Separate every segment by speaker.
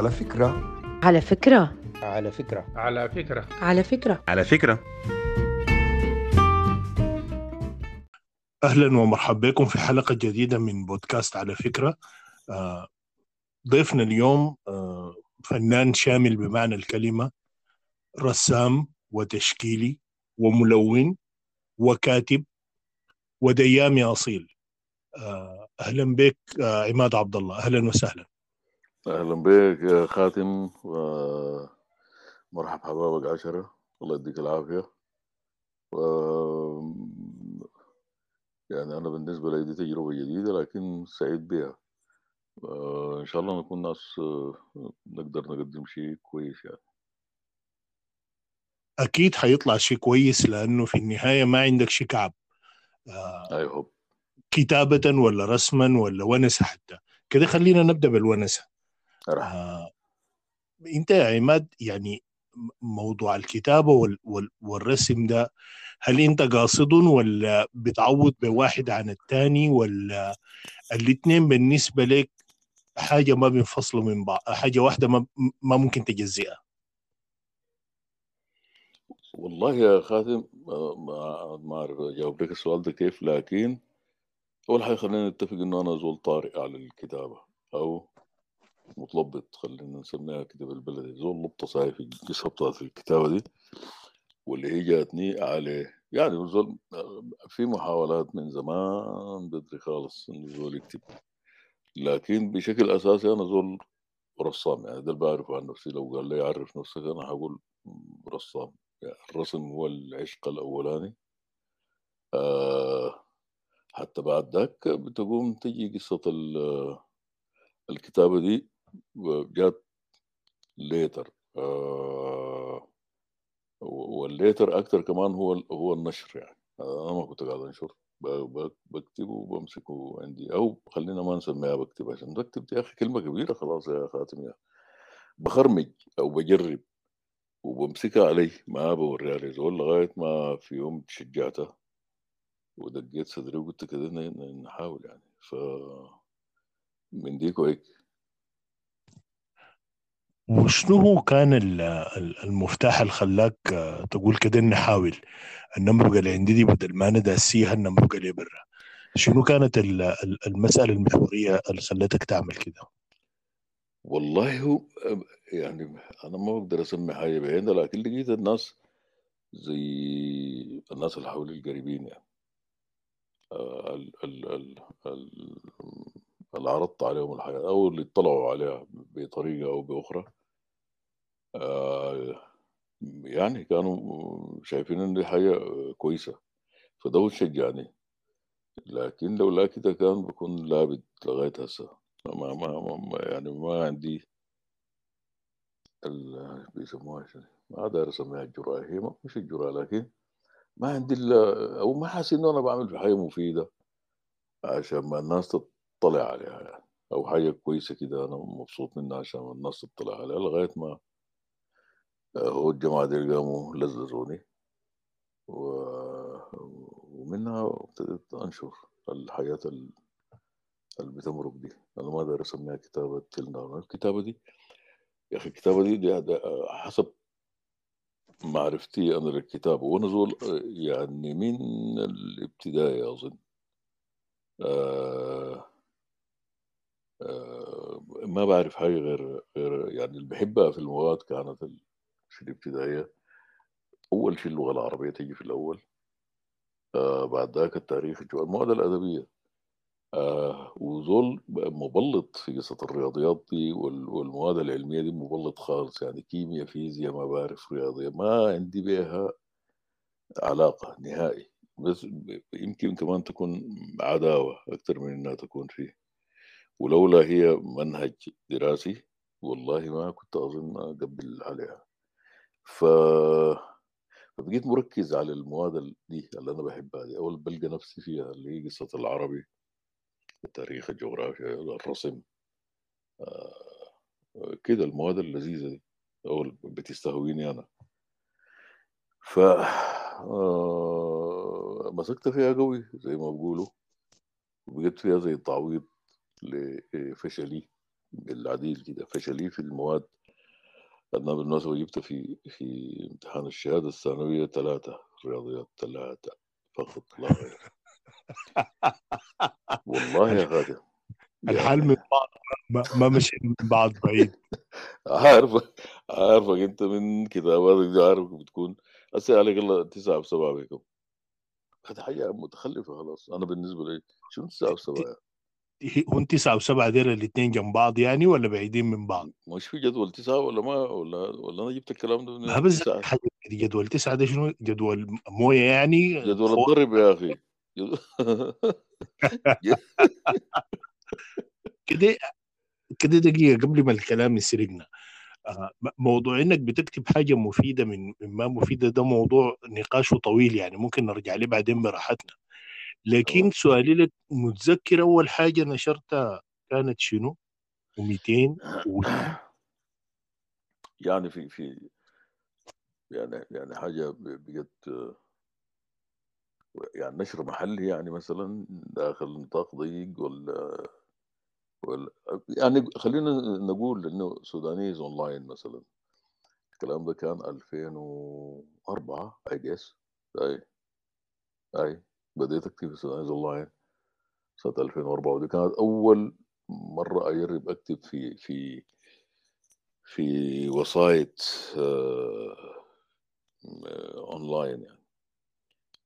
Speaker 1: على فكرة.
Speaker 2: على فكرة.
Speaker 3: على فكرة.
Speaker 4: على فكرة.
Speaker 2: على فكرة.
Speaker 5: على فكرة.
Speaker 6: أهلا ومرحبا بكم في حلقة جديدة من بودكاست على فكرة. آه، ضيفنا اليوم آه، فنان شامل بمعنى الكلمة رسام وتشكيلي وملون وكاتب وديامي أصيل. آه، أهلا بك عماد عبد الله. أهلا وسهلا.
Speaker 7: أهلا بك يا خاتم ومرحب حبابك عشرة. الله يديك العافية. و يعني أنا بالنسبة لي دي تجربة جديدة لكن سعيد بها إن شاء الله نكون ناس نقدر نقدم شيء كويس يعني.
Speaker 6: أكيد حيطلع شيء كويس لأنه في النهاية ما عندك شيء كعب.
Speaker 7: أي هوب
Speaker 6: كتابة ولا رسما ولا ونسة حتى. كده خلينا نبدأ بالونسة.
Speaker 7: راح
Speaker 6: آه، انت يا عماد يعني موضوع الكتابة وال وال والرسم ده هل انت قاصد ولا بتعوض بواحد عن التاني ولا الاتنين بالنسبة لك حاجة ما بينفصلوا من بعض حاجة واحدة ما, ما ممكن تجزئها؟
Speaker 7: والله يا خاتم ما ما أعرف أجاوب لك السؤال ده كيف لكن أول حاجة خلينا نتفق إنه أنا زول طارئ على الكتابة أو متلبط خلينا نسميها كده بالبلدي زول لبطة صاير في القصة بتاعت الكتابة دي واللي هي جاتني على يعني زول في محاولات من زمان بدري خالص إنه زول يكتب. لكن بشكل أساسي أنا زول رسام يعني ده اللي بعرفه عن نفسي. لو قال لي عرف نفسك أنا هقول رسام. يعني الرسم هو العشق الأولاني. آه حتى بعد ذاك بتقوم تجي قصة ال- الكتابة دي. جات ليتر آه والليتر أكتر كمان هو هو النشر يعني. أنا ما كنت قاعد أنشر ب- ب- بكتب وبمسكه عندي. أو خلينا ما نسميها بكتب عشان بكتب يا أخي كلمة كبيرة خلاص يا خاتم يا. بخرمج أو بجرب وبمسكها علي ما بوريها لزول لغاية ما في يوم تشجعتها ودقيت صدري وقلت كده نحاول يعني. ف من ديك وهيك
Speaker 6: وشنو هو كان ال- ال- المفتاح اللي خلاك آه، تقول كده نحاول النمرقة اللي عندي دي بدل ما نداسيها النمرقة اللي برا. شنو كانت ال- ال- المسألة المحورية اللي خلتك تعمل كده؟
Speaker 7: والله هو يعني أنا ما بقدر أسمي حاجة بعينها لكن لقيت الناس زي الناس اللي حولي القريبين يعني. آه، ال ال ال ال اللي عرضت عليهم الحياة أو اللي اطلعوا عليها بطريقة أو بأخرى. آه، يعني كانوا شايفين إن دي حاجة كويسة. فده شجعني لكن لولا كده كان بكون لابد لغاية هسه. ما ما ما يعني ما عندي ال- بيسموها شنو؟ ما داير أسميها الجرأة. هي ما- مش الجرأة لكن ما عندي ال- أو ما حاسس إنه أنا بعمل في حاجة مفيدة عشان ما الناس تطلع عليها يعني. أو حاجة كويسة كده أنا مبسوط منها عشان الناس تطلع عليها لغاية ما هو الجماعه دي قاموا لززوني. ومنها ابتديت أنشر الحياة ال- اللي بتمرق دي. أنا ما داير اسميها كتابة تلنا الكتابة دي يا أخي الكتابة دي, دي, دي حسب معرفتي أنا للكتابة. وأنا زول آه، يعني من الابتدائي أظن. آه آه ما بعرف حاجة غير غير يعني اللي بحبها في المواد كانت في الابتدائية. أول شيء اللغة العربية تيجي في الأول. آه بعد ذاك التاريخ المواد الأدبية. آه وزول مبلط في قصة الرياضيات دي وال- والمواد العلمية دي مبلط خالص. يعني كيمياء فيزياء ما بعرف رياضية. ما عندي بها علاقة نهائي. بس يمكن كمان تكون عداوة أكثر من إنها تكون فيه ولولا هي منهج دراسي والله ما كنت أظن أقبل عليها. ف فبقيت مركز على المواد ال- دي اللي أنا بحبها دي. أول بلقى نفسي فيها اللي هي قصة العربي التاريخ الجغرافيا الرسم. آه، كده المواد اللذيذة دي. أول بتستهويني أنا. ف آه، مسكت فيها قوي زي ما بقولوا وبقيت فيها زي تعويض لفشلي بالعديل كده. فشلي في المواد أنا بالمناسبة جبت في في امتحان الشهادة الثانوية ثلاثة رياضيات ثلاثة فقط لا غير والله يا غادة
Speaker 6: الحال من بعض ما, ما مشي من بعض بعيد.
Speaker 7: عارفك عارفك أنت من كتاباتك دي عارف بتكون. هسه عليك الله تسعة وسبعة بكم هذه حاجة متخلفة خلاص. أنا بالنسبة لي شنو تسعة وسبعة
Speaker 6: هم تسعة وسبعة ديل الاثنين جنب بعض يعني ولا بعيدين من بعض؟
Speaker 7: مش في جدول تسعة ولا ما ولا ولا أنا جبت الكلام ده
Speaker 6: ما
Speaker 7: من
Speaker 6: بس
Speaker 7: تسعة.
Speaker 6: حاجة جدول تسعة ده شنو؟ جدول موية يعني
Speaker 7: جدول الضرب يا أخي.
Speaker 6: كده كده دقيقة قبل ما الكلام يسرقنا. آه، موضوع إنك بتكتب حاجة مفيدة من ما مفيدة ده موضوع نقاشه طويل يعني. ممكن نرجع له بعدين براحتنا. لكن. سؤالي لك متذكر أول حاجة نشرتها كانت شنو؟ و200 و...
Speaker 7: يعني في في يعني يعني حاجة ب- بجد آه، يعني نشر محلي يعني مثلا داخل نطاق ضيق ولا ولا يعني خلينا نقول إنه Sudanese Online مثلا الكلام ده كان 2004 I guess أي أي بديت أكتب في Sudanese Online سنة 2004 ودي كانت أول مرة أجرب أكتب في في في وسائط آه، آه، اونلاين يعني.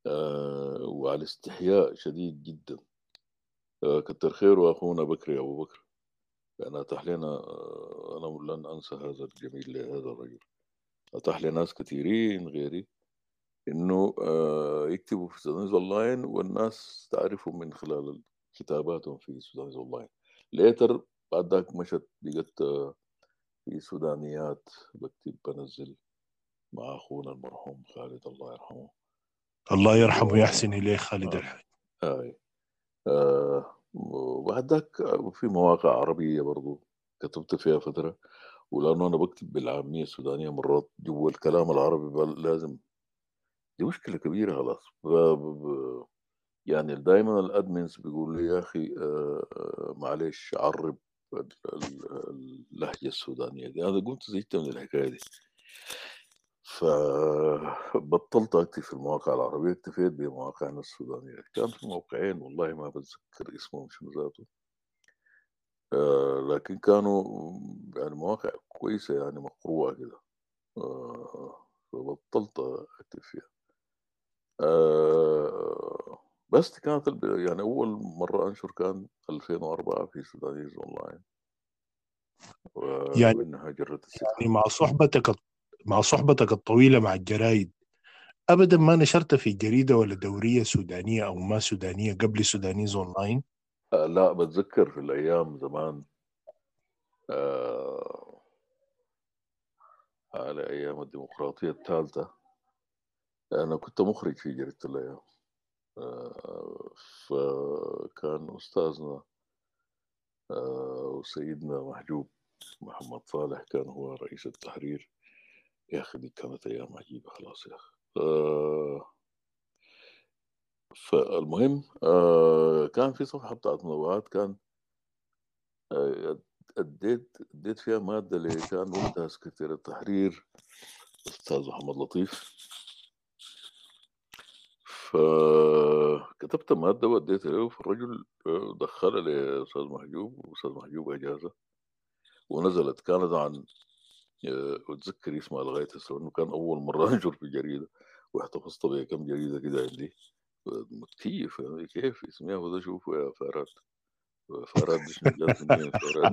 Speaker 7: آه، وعلى استحياء شديد جدا. آه، كتر خيره اخونا بكري أبو بكر. لأن أتاح لنا أنا لن أنسى هذا الجميل لهذا الرجل. أتاح لناس كثيرين غيري. إنه آه، يكتبوا في Sudanese Online والناس تعرفهم من خلال كتاباتهم في Sudanese Online later بعد ذاك مشت بقت آه، في سودانيات بكتب بنزل مع أخونا المرحوم خالد الله يرحمه.
Speaker 6: الله يرحمه ويحسن إليه خالد
Speaker 7: آه.
Speaker 6: الحاج
Speaker 7: هاي آه وبعد ذاك في مواقع عربية برضو كتبت فيها فترة. ولأنه أنا بكتب بالعامية السودانية مرات جوا الكلام العربي لازم دي مشكلة كبيرة خلاص. يعني دائما الادمنز بيقول لي يا أخي آه آه، معلش عرب ال- ال- اللهجة السودانية دي. أنا قمت زهقت من الحكاية دي. فبطلت أكتب في المواقع العربية. اكتفيت بمواقعنا السودانية كان في موقعين والله ما بتذكر اسمهم شنو ذاته آه لكن كانوا يعني مواقع كويسة يعني مقروءة كده. فبطلت أكتب فيها. آه بس كانت يعني أول مرة أنشر كان 2004 في Sudanese Online.
Speaker 6: يعني يعني مع صحبتك مع صحبتك الطويلة مع الجرايد ابدا ما نشرت في جريدة ولا دورية سودانية أو ما سودانية قبل Sudanese أونلاين؟
Speaker 7: آه لا بتذكر في الأيام زمان. آه على أيام الديمقراطية الثالثة. أنا كنت مخرج في جريدة الأيام آه فكان أستاذنا آه وسيدنا محجوب محمد صالح كان هو رئيس التحرير. يا أخي دي كانت أيام عجيبة خلاص يا أخي. آه فالمهم كان في صفحة بتاعت منوعات كان أديت أديت فيها مادة اللي كان وقتها سكرتير التحرير أستاذ محمد لطيف. فكتبت مادة واديتها له فالرجل آه، دخلها لأستاذ محجوب وأستاذ محجوب أجازة ونزلت. كانت عن آه، أتذكر اسمها لغاية هسه إنه كان أول مرة أنشر في جريدة. واحتفظت بها كم جريدة كده عندي. كيف؟ يعني كيف؟ اسمها وده شوفوا يا فارات فارات منين فارات؟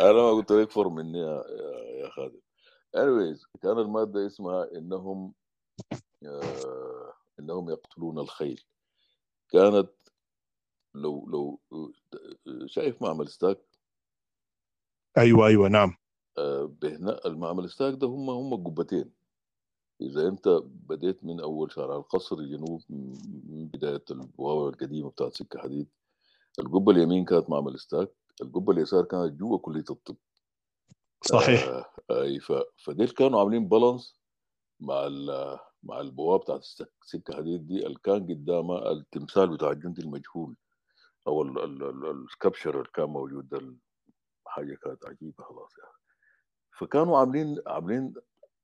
Speaker 7: أنا ما قلت لك فر مني يا يا خالد. Anyways كان المادة اسمها إنهم آه إنهم يقتلون الخيل. كانت لو لو شايف معمل ستاك؟
Speaker 6: أيوه أيوه نعم.
Speaker 7: آه بهنا المعمل ستاك ده هم هم قبتين. إذا أنت بديت من أول شارع القصر الجنوب من بداية البوابه القديمة بتاعت سكة حديد. القبة اليمين كانت معمل ستاك القبة اليسار كانت جوا كلية الطب.
Speaker 6: صحيح.
Speaker 7: آه اي ف... فديل كانوا عاملين balance مع. مع البوابة بتاعت السك- سكة حديد دي. اللي كان قدامها التمثال بتاع الجندي المجهول أو ال sculpture اللي كان موجود حاجة كانت عجيبة خلاص يعني. فكانوا عاملين عاملين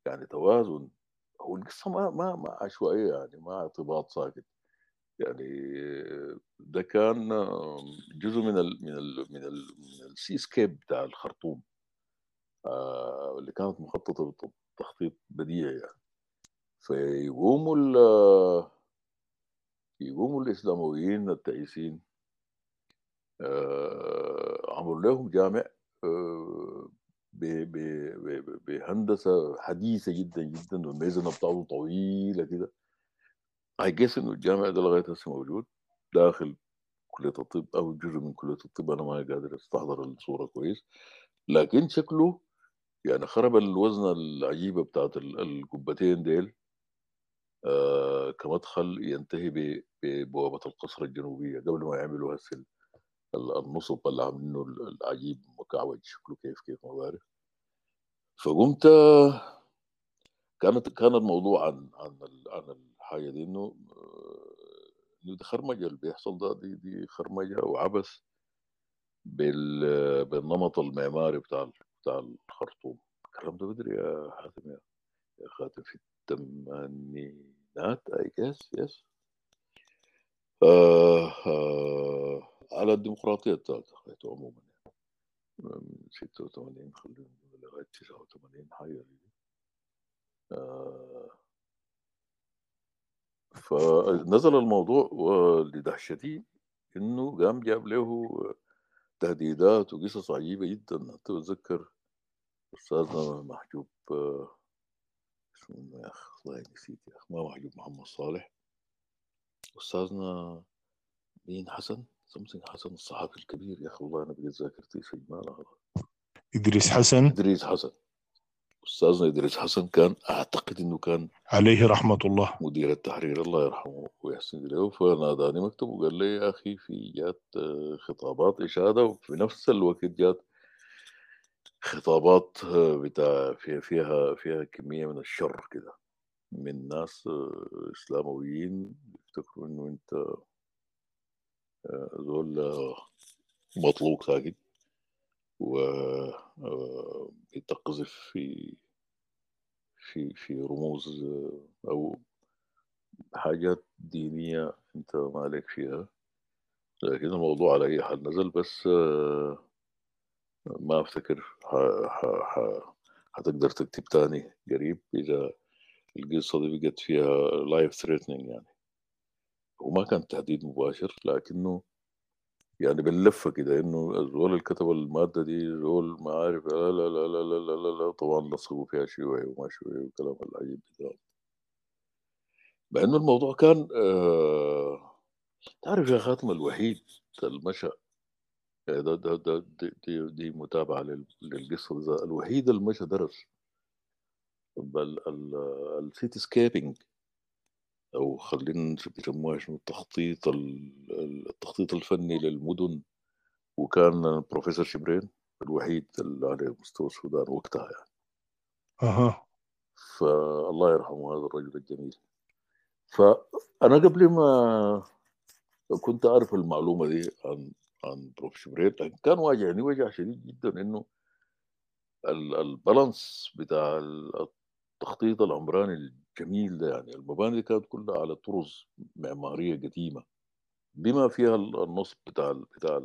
Speaker 7: يعني توازن. هو القصة ما ما ما عشوائية يعني ما ارتباط ساكت. يعني ده كان جزء من ال من ال من ال من ال cityscape بتاع الخرطوم. آه اللي كانت مخططة بتخطيط بديع يعني. فيقوموا ال يقوموا الاسلامويين التعيسين آه عملوا لهم جامع آه بهندسة حديثة جدا جدا والميزانه بتاعته طويلة كده. اي جيس إنه الجامع ده لغاية هسه موجود داخل كلية الطب أو جزء من كلية الطب أنا ما قادر أستحضر الصورة كويس. لكن شكله يعني خرب الوزنة العجيبة بتاعت القبتين ديل آه كمدخل ينتهي ببوابة القصر الجنوبية قبل ما يعملوا هسه النصب اللي عاملينه العجيب مكعوج. شكله كيف كيف ما بعرف. فقمت كانت كان الموضوع عن عن عن الحاجة دي إنه إنه دي خرمجة. اللي بيحصل ده دي دي خرمجة وعبث بال بالنمط المعماري بتاع بتاع الخرطوم. الكلام ده بدري يا حاتم يا خاتم في الثمانينات اي جس يس آه آه على الديمقراطية خليته عموما يعني. من 86 خلينا لغاية 89 حاجة آه فنزل الموضوع ولدهشتي إنه قام جاب له تهديدات وقصص عجيبة جدا. حتى بتذكر أستاذنا محجوب اسمه يا اخ والله نسيت يا اخ ما محجوب محمد صالح. أستاذنا مين؟ حسن؟ سمسم حسن الصحافي الكبير. يا أخي والله أنا بقيت ذاكرتي سجمانه
Speaker 6: إدريس حسن.
Speaker 7: إدريس حسن. استاذنا إدريس حسن كان أعتقد إنه كان
Speaker 6: عليه رحمة الله.
Speaker 7: مدير التحرير الله يرحمه ويحسن إليه فناداني مكتب وقال لي يا أخي في جات خطابات إشادة وفي نفس الوقت جات خطابات بتاع فيها فيها فيها كمية من الشر كده من ناس إسلامويين يفتكروا إنه أنت زول مطلوق ساكت. وبتقذف في في في رموز أو حاجات دينية أنت مالك فيها. لكن الموضوع على أي حال نزل بس ما أفتكر حتقدر تكتب تاني قريب إذا القصة دي بقت فيها life threatening يعني. وما كان تهديد مباشر لكنه يعني باللفه كده إنه الزول اللي كتب المادة دي زول ما عارف لا لا لا لا لا لا, لا, لا طبعا لصقوا فيها شيوعي وما شيوعي وكلام العجيب ده مع إنه الموضوع كان آه تعرف يا خاتم الوحيد المشى ده ده ده دي, دي, دي متابعة للقصة الوحيد المشى درس ال city scaping أو خلينا بيسموها شنو التخطيط التخطيط الفني للمدن. وكان بروفيسور شبرين الوحيد اللي على مستوى السودان وقتها يعني.
Speaker 6: أها.
Speaker 7: فالله يرحمه هذا الرجل الجميل. فأنا قبل ما كنت أعرف المعلومة دي عن عن بروف شبرين لكن كان واجهني وجع شديد جدا إنه البالانس بتاع التخطيط العمراني الجميل ده يعني. المباني كانت كلها على طرز معمارية قديمة بما فيها النصب بتاع بتاع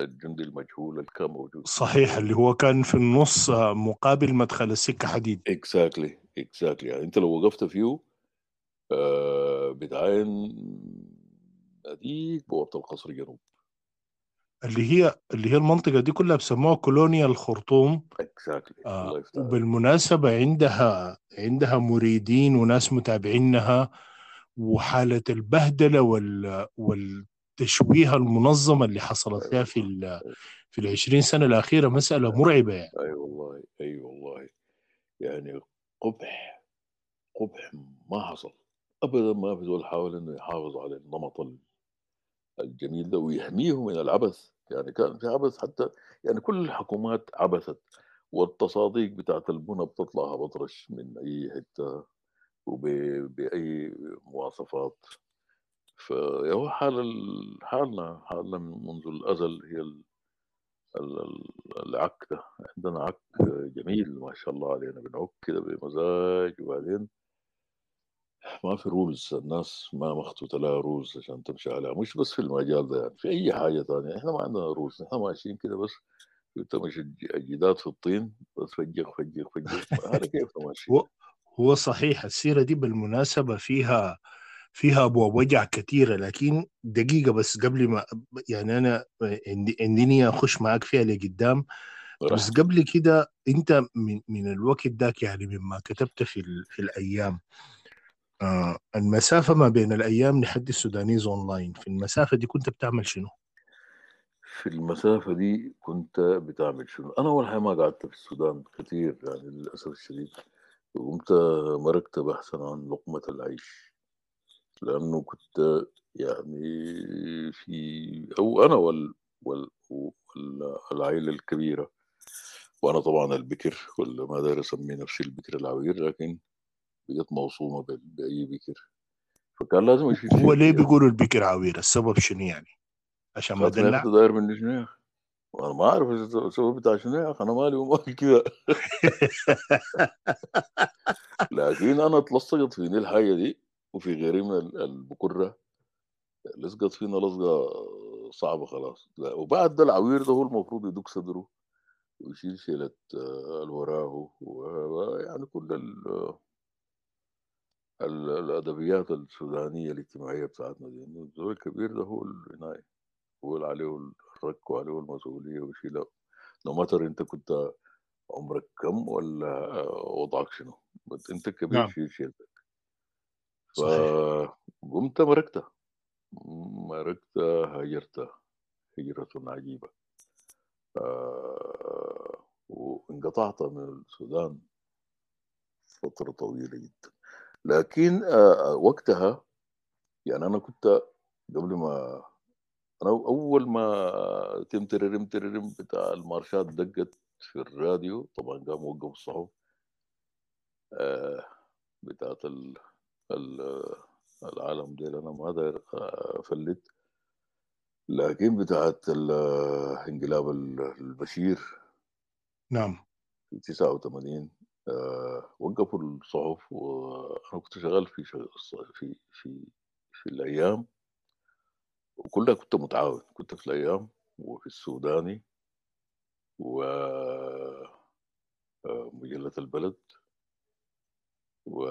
Speaker 7: الجندي المجهول اللي كان موجود.
Speaker 6: صحيح اللي هو كان في النص مقابل مدخل السكة حديد.
Speaker 7: exactly exactly يعني أنت لو وقفت فيه آه بتعاين اديك بوابة القصر جنوب
Speaker 6: اللي هي اللي هي المنطقة دي كلها بسموها كولونيا الخرطوم
Speaker 7: exactly
Speaker 6: آه وبالمناسبة عندها عندها مريدين وناس متابعينها وحالة البهدلة وال والتشويه المنظمة اللي حصلت فيها في ال في العشرين سنة الأخيرة مسألة مرعبة يعني.
Speaker 7: أي أيوة والله أي أيوة والله. يعني قبح قبح ما حصل. أبدا ما في زول حاول إنه يحافظ على النمط الجميل ده ويحميه من العبث. يعني كان في عبث حتى يعني كل الحكومات عبثت والتصاديق بتاعت البنى بتطلع بطرش من أي حتة وباي مواصفات. فهو حال ال- حالنا حالنا من- منذ الأزل هي ال- ال- ال- العك ده. عندنا عك جميل ما شاء الله علينا بنعك كده بمزاج. وبعدين ما في rules الناس ما مخطوط لها rules عشان تمشي عليها مش بس في المجال ده يعني في أي حاجة ثانية إحنا ما عندنا rules إحنا ماشيين كده بس أنت مش الج- الجداد في الطين بس فجق فجق فجق هذا كيف ماشي
Speaker 6: هو صحيح السيرة دي بالمناسبة فيها فيها أبواب وجع كثيرة لكن دقيقة بس قبل ما يعني عندي عندي نية أخش معاك فيها لقدام بس قبل كده أنت من من الوقت ذاك يعني مما كتبت في في الأيام آه المسافة ما بين الأيام لحد السودانيز أونلاين في المسافة دي كنت بتعمل شنو؟
Speaker 7: في المسافة دي كنت بتعمل شنو؟ أنا أول حاجة ما قعدت في السودان كثير يعني للأسف الشديد قمت مركت بحثا عن لقمة العيش لأنه كنت يعني في أو أنا وال وال والعائلة الكبيرة وأنا طبعا البكر ولا ما داير أسمي نفسي البكر العوير لكن بقيت موصومة بال- بأي بكر. فكان لازم أشيل
Speaker 6: هو ليه بيقولوا البكر عوير؟ السبب شنو يعني؟ عشان ما دلع؟
Speaker 7: داير مني شنو يا أخي؟ وأنا ما أعرف السبب بتاع شنو يا أخي. أنا مالي ومال كذا لكن أنا اتلصقت فيني الحاجة دي وفي غيري من ال- البكرة. لصقت فينا لصقة صعبة خلاص. لا وبعد ده العوير ده هو المفروض يدق صدره ويشيل شيلة آه، الوراه ويعني كل الأدبيات السودانية الاجتماعية بتاعتنا دي إنه الزول الكبير ده هو العناية هو اللي عليه الرك وعليه المسؤولية ويشيلها لو متر أنت كنت عمرك كم ولا وضعك شنو؟ بس أنت كبير
Speaker 6: نعم.
Speaker 7: شيل شيل
Speaker 6: صحيح.
Speaker 7: فقمت مركت مركت هاجرت هجرة عجيبة. آه، وانقطعت من السودان فترة طويلة جدا. لكن آه، وقتها يعني أنا كنت قبل ما أنا أول ما تم تررم تررم بتاع المارشات دقت في الراديو طبعا قام وقف الصحف آه، بتاعت ال ال العالم دي أنا ما داير أفلت لكن بتاعت انقلاب ال- البشير.
Speaker 6: نعم.
Speaker 7: في 89 آه، وقفوا الصحف وأنا كنت شغال في في في في الأيام. وكلها كنت متعاون كنت في الأيام وفي السوداني ومجلة البلد. و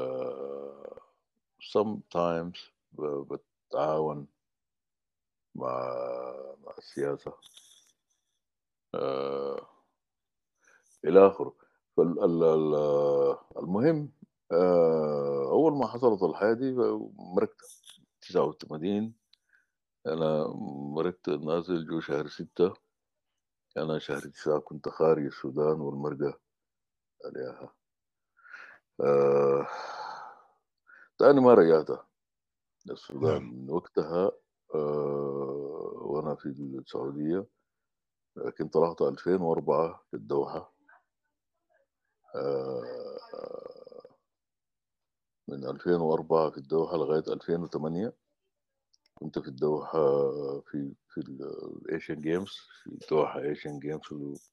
Speaker 7: sometimes بتعاون مع مع السياسة. آه، إلى آخره. فالمهم أول ما حصلت الحياة دي مركت 89 أنا مركت نازل جو شهر ستة. أنا شهر تسعة كنت خارج السودان والمرقة عليها. آه، تاني ما رجعت السودان
Speaker 6: نعم.
Speaker 7: من وقتها آه، وأنا في السعودية لكن طلعت 2004 في الدوحة. آه، من 2004 في الدوحة لغاية 2008 كنت في الدوحة في في ال Asian Games في الدوحة Asian Games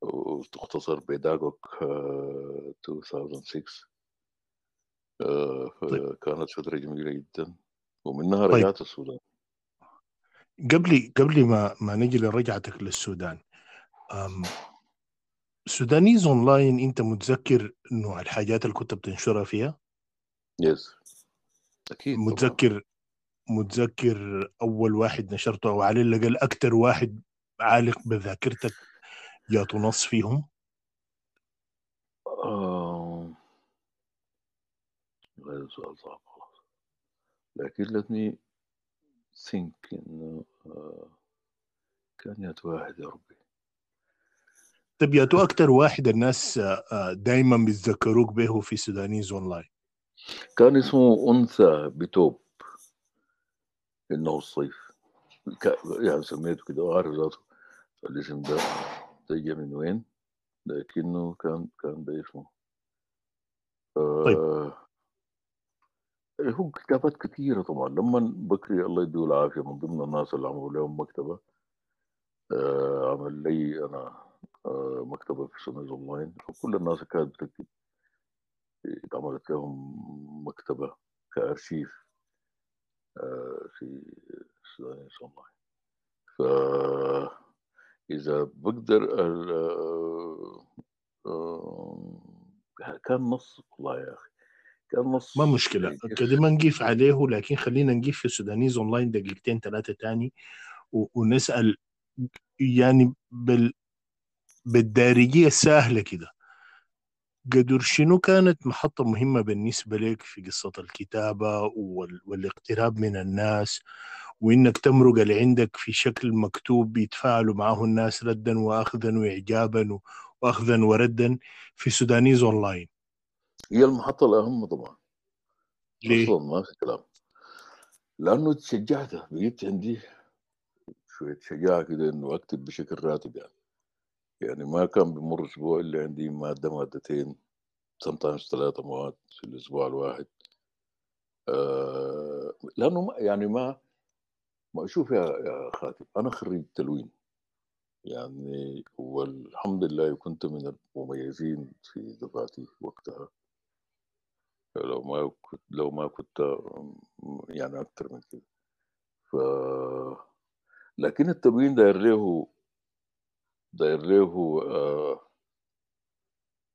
Speaker 7: وتختصر ب DAGOC آه، 2006 آه،
Speaker 6: طيب.
Speaker 7: فكانت فترة جميلة جدا ومنها
Speaker 6: طيب.
Speaker 7: رجعت السودان.
Speaker 6: قبل قبل ما ما نجي لرجعتك للسودان سودانيز أونلاين أنت متذكر نوع الحاجات اللي كنت بتنشرها فيها؟
Speaker 7: yes أكيد طبعا.
Speaker 6: متذكر متذكر أول واحد نشرته أو على الأقل أكثر واحد عالق بذاكرتك يا تنص فيهم؟
Speaker 7: آه، هذا سؤال صعب خلاص. لكن me think إنه آه، كان يات واحد يا ربي.
Speaker 6: طيب يا تو أكثر واحد الناس دائما بيتذكروك به في سودانيز أونلاين.
Speaker 7: كان اسمه أنثى بتوب إنه الصيف. يعني سميته كده عارف ذاته. الاسم ده جاي من وين؟ لكنه كان كان ده اسمه.
Speaker 6: طيب.
Speaker 7: آه هو كتابات كثيرة طبعا. لما بكري الله يديه العافية من ضمن الناس اللي عملوا لهم مكتبة. آه عمل لي أنا آه مكتبة في سودانيز أونلاين. فكل الناس كانت بتكتب اتعملت لهم مكتبة كأرشيف آه في سودانيز أونلاين. فإذا بقدر آه كان نص والله يا أخي كان نص
Speaker 6: ما مشكلة. كده ما نقيف عليه لكن خلينا نقيف في سودانيز أونلاين دقيقتين ثلاثة تاني و- ونسأل يعني بال بالدارجية السهلة كده. قدر شنو كانت محطة مهمة بالنسبة لك في قصة الكتابة وال... والاقتراب من الناس وإنك تمرق اللي عندك في شكل مكتوب بيتفاعلوا معه الناس ردا وأخذا وإعجابا وأخذا وردا في سودانيز أونلاين؟
Speaker 7: هي المحطة الأهم طبعا.
Speaker 6: ليه؟
Speaker 7: أصلا ما في كلام. لأنه تشجعت بقيت عندي شوية شجاعة كده إنه أكتب بشكل راتب يعني. يعني ما كان بمر أسبوع إلا عندي مادة مادتين sometimes ثلاثة مواد في الأسبوع الواحد. آه لأنه ما يعني ما ما شوف يا يا خاتم أنا خريج تلوين. يعني والحمد لله كنت من المميزين في دفعتي وقتها. لو ما كنت لو ما كنت يعني أكثر من كده. ف لكن التلوين داير له داير له آه،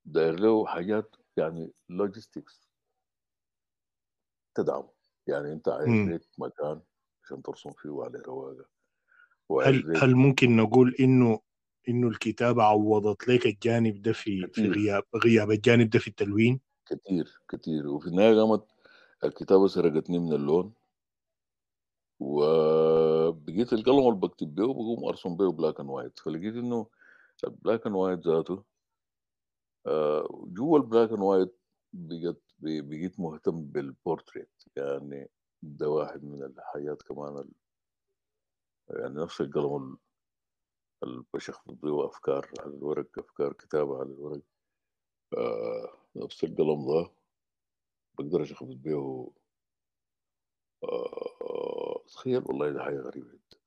Speaker 7: داير له حاجات يعني logistics تدعم يعني انت عايز. ليك مكان عشان ترسم فيه على رواقة
Speaker 6: هل هل ممكن نقول إنه إنه الكتابة عوضت لك الجانب ده في في. غياب غياب الجانب ده في التلوين؟
Speaker 7: كتير كتير وفي النهاية قامت الكتابة سرقتني من اللون وبقيت القلم اللي بكتب بيه بقوم أرسم بيه black and white فلقيت إنه ال black and white ذاته آه، جوا ال black and white بقيت بقيت مهتم بالبورتريت يعني ده واحد من الحاجات كمان ال- يعني نفس القلم ال- اللي بشخبط بيه أفكار على الورق أفكار كتابة على الورق. آه، نفس القلم ده. بقدر اشخبط بيه آه، تخيل والله ده حاجة غريبة جدا.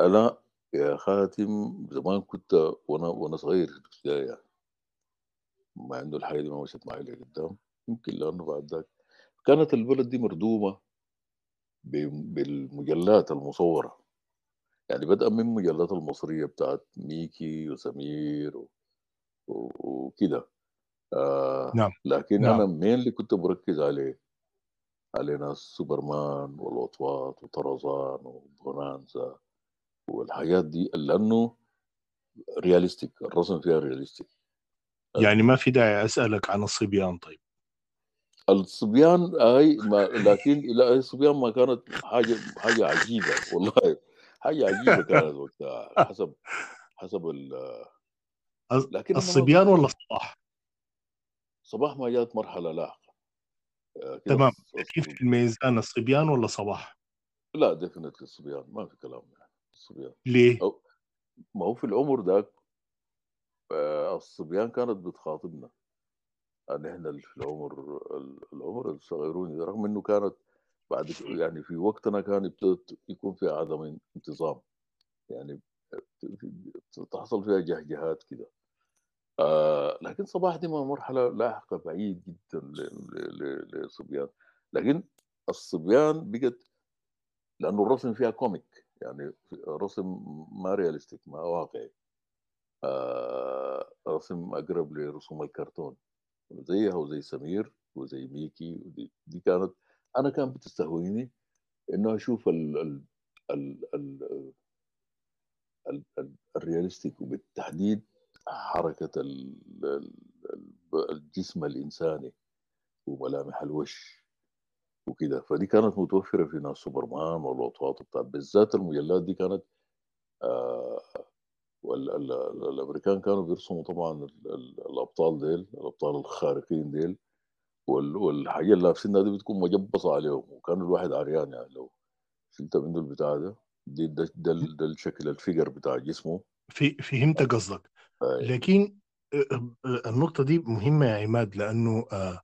Speaker 7: أنا يا خاتم زمان كنت وأنا وأنا صغير في الابتدائي يعني. ما عنده الحاجة دي ما مشت معي لقدام يمكن لأنه بعد ذاك كانت البلد دي مردومة بالمجلات المصورة. يعني بدءا من المجلات المصرية بتاعت ميكي وسمير و- و- وكده. آه
Speaker 6: نعم.
Speaker 7: لكن
Speaker 6: نعم.
Speaker 7: أنا مين اللي كنت بركز عليه؟ على ناس سوبرمان والوطواط وطرزان وبونانزا والحاجات دي لأنه realistic الرسم فيها realistic
Speaker 6: يعني ما في داعي أسألك عن الصبيان طيب؟
Speaker 7: الصبيان هاي ما لكن لا الصبيان ما كانت حاجة حاجة عجيبة والله حاجة عجيبة كانت وقتها حسب حسب ال لكن
Speaker 6: الصبيان ولا الصباح؟
Speaker 7: صباح ما جات مرحلة لاحقه
Speaker 6: تمام.
Speaker 7: الص-
Speaker 6: الميزان؟ الصبيان ولا صباح؟
Speaker 7: لا ديفنتلي الصبيان ما في كلام يعني. الصبيان
Speaker 6: ليه؟
Speaker 7: أو ما هو في العمر ذاك آه، الصبيان كانت بتخاطبنا. ان إحنا اللي في العمر العمر الصغيرون رغم إنه كانت بعد يعني في وقتنا كان ابتدت يكون في عدم انتظام. يعني تحصل فيها جهجهات كده. آه لكن صباح دي مرحله لاحقة بعيد جدا للصبيان لكن الصبيان بقت لأنه الرسم فيها كوميك يعني رسم ما realistic ما واقعي. آه رسم أقرب لرسوم الكرتون. زيها وزي سمير وزي ميكي ودي دي كانت أنا كان بتستهويني إنه أشوف ال ال ال ال ال realistic وبالتحديد ال- الجسم الإنساني وملامح الوش وكده. فدي كانت متوفرة في ناس سوبرمان والوطواط بتاع بالذات المجلات دي كانت آه وال ال ال الأمريكان كانوا بيرسموا طبعا ال ال الأبطال ديل الأبطال الخارقين ديل وال والحاجة اللي لابسينها دي بتكون مجبصة عليهم. وكان الواحد عريان يعني لو شلت منه البتاع ده ده, ده, ده الشكل ال figure بتاع جسمه.
Speaker 6: في فهمت قصدك. لكن آه، آه، النقطة دي مهمة يا عماد لأنه آه،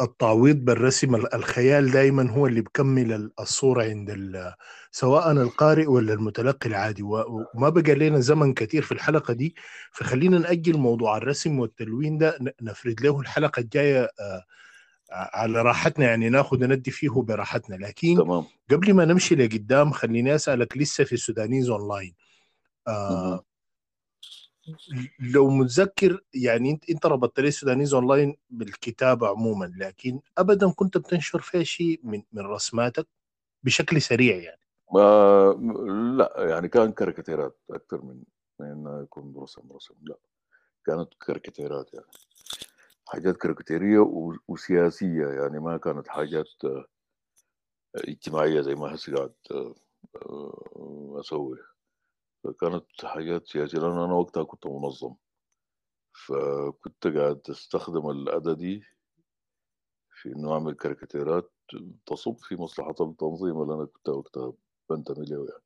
Speaker 6: التعويض بالرسم الخيال دائما هو اللي بكمل الصورة عند سواء القارئ ولا المتلقي العادي. وما بقى لنا زمن كثير في الحلقة دي فخلينا نأجل موضوع الرسم والتلوين ده نفرد له الحلقة الجاية على راحتنا يعني ناخذ ندي فيه براحتنا. لكن
Speaker 7: تمام.
Speaker 6: قبل ما نمشي لقدام خليني أسألك لسه في السودانيز أونلاين آه لو متذكر يعني انت انت ربطت لي السودانيز أونلاين بالكتابة عموما لكن ابدا كنت بتنشر فيها شيء من من رسماتك بشكل سريع يعني.
Speaker 7: ما لا يعني كان كاريكاتيرات أكثر من من يكون رسم رسم لا. كانت كاريكاتيرات يعني. حاجات كاريكاتيرية وسياسية يعني ما كانت حاجات اجتماعية زي ما هسه قاعد أسوي. فكانت حاجات سياسيه لأن أنا وقتها كنت منظم. فكنت قاعد أستخدم الأداة دي في إنه أعمل كاريكاتيرات تصب في مصلحة التنظيم اللي أنا كنت وقتها بنتمي له يعني.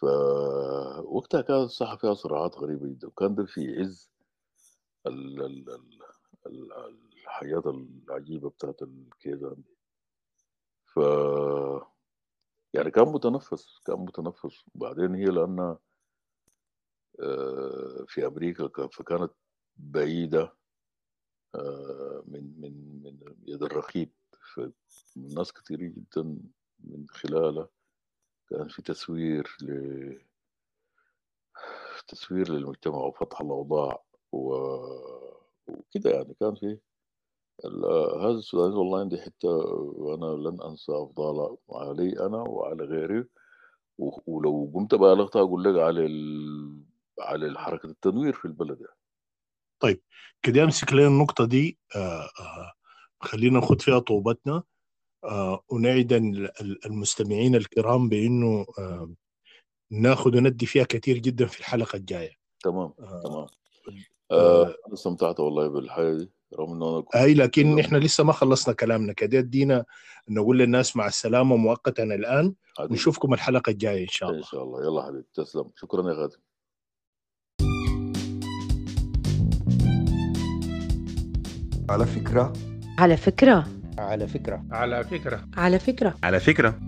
Speaker 7: فوقتها كانت الصحة فيها صراعات غريبة جدا. وكان ده في عز ال ال ال الحياة العجيبة بتاعت الكيزان دي ف يعني كان متنفس كان متنفس. وبعدين هي لأنها في أمريكا فكانت بعيدة من من من يد الرقيب فالناس كثير جدا من خلالها كان في تسوير ل تسوير للمجتمع وفتح الأوضاع و... وكده يعني كان في هذا السوداني اونلاين دي حتة وأنا لن أنسى افضلها علي أنا وعلى غيري. ولو قمت بالغت أقول لك على ال... على حركة التنوير في البلد يعني.
Speaker 6: طيب كده أمسك لنا النقطة دي آه آه خلينا ناخد فيها طوبتنا. آه ونعد المستمعين الكرام بأنه آه ناخذ وندي فيها كثير جدا في الحلقة الجاية.
Speaker 7: تمام آه تمام. آه أنا استمتعت والله بالحياة دي. رغم إنه أنا
Speaker 6: كنت أي لكن إحنا لسه ما خلصنا كلامنا. كده ادينا نقول للناس مع السلامة مؤقتا الآن.
Speaker 7: عديد.
Speaker 6: نشوفكم الحلقة الجاية إن شاء الله.
Speaker 7: إن شاء الله. يلا حبيبي. تسلم. شكرا يا غادر
Speaker 1: على فكرة.
Speaker 2: على فكرة.
Speaker 3: على فكرة.
Speaker 4: على فكرة.
Speaker 2: على فكرة.
Speaker 5: على فكرة.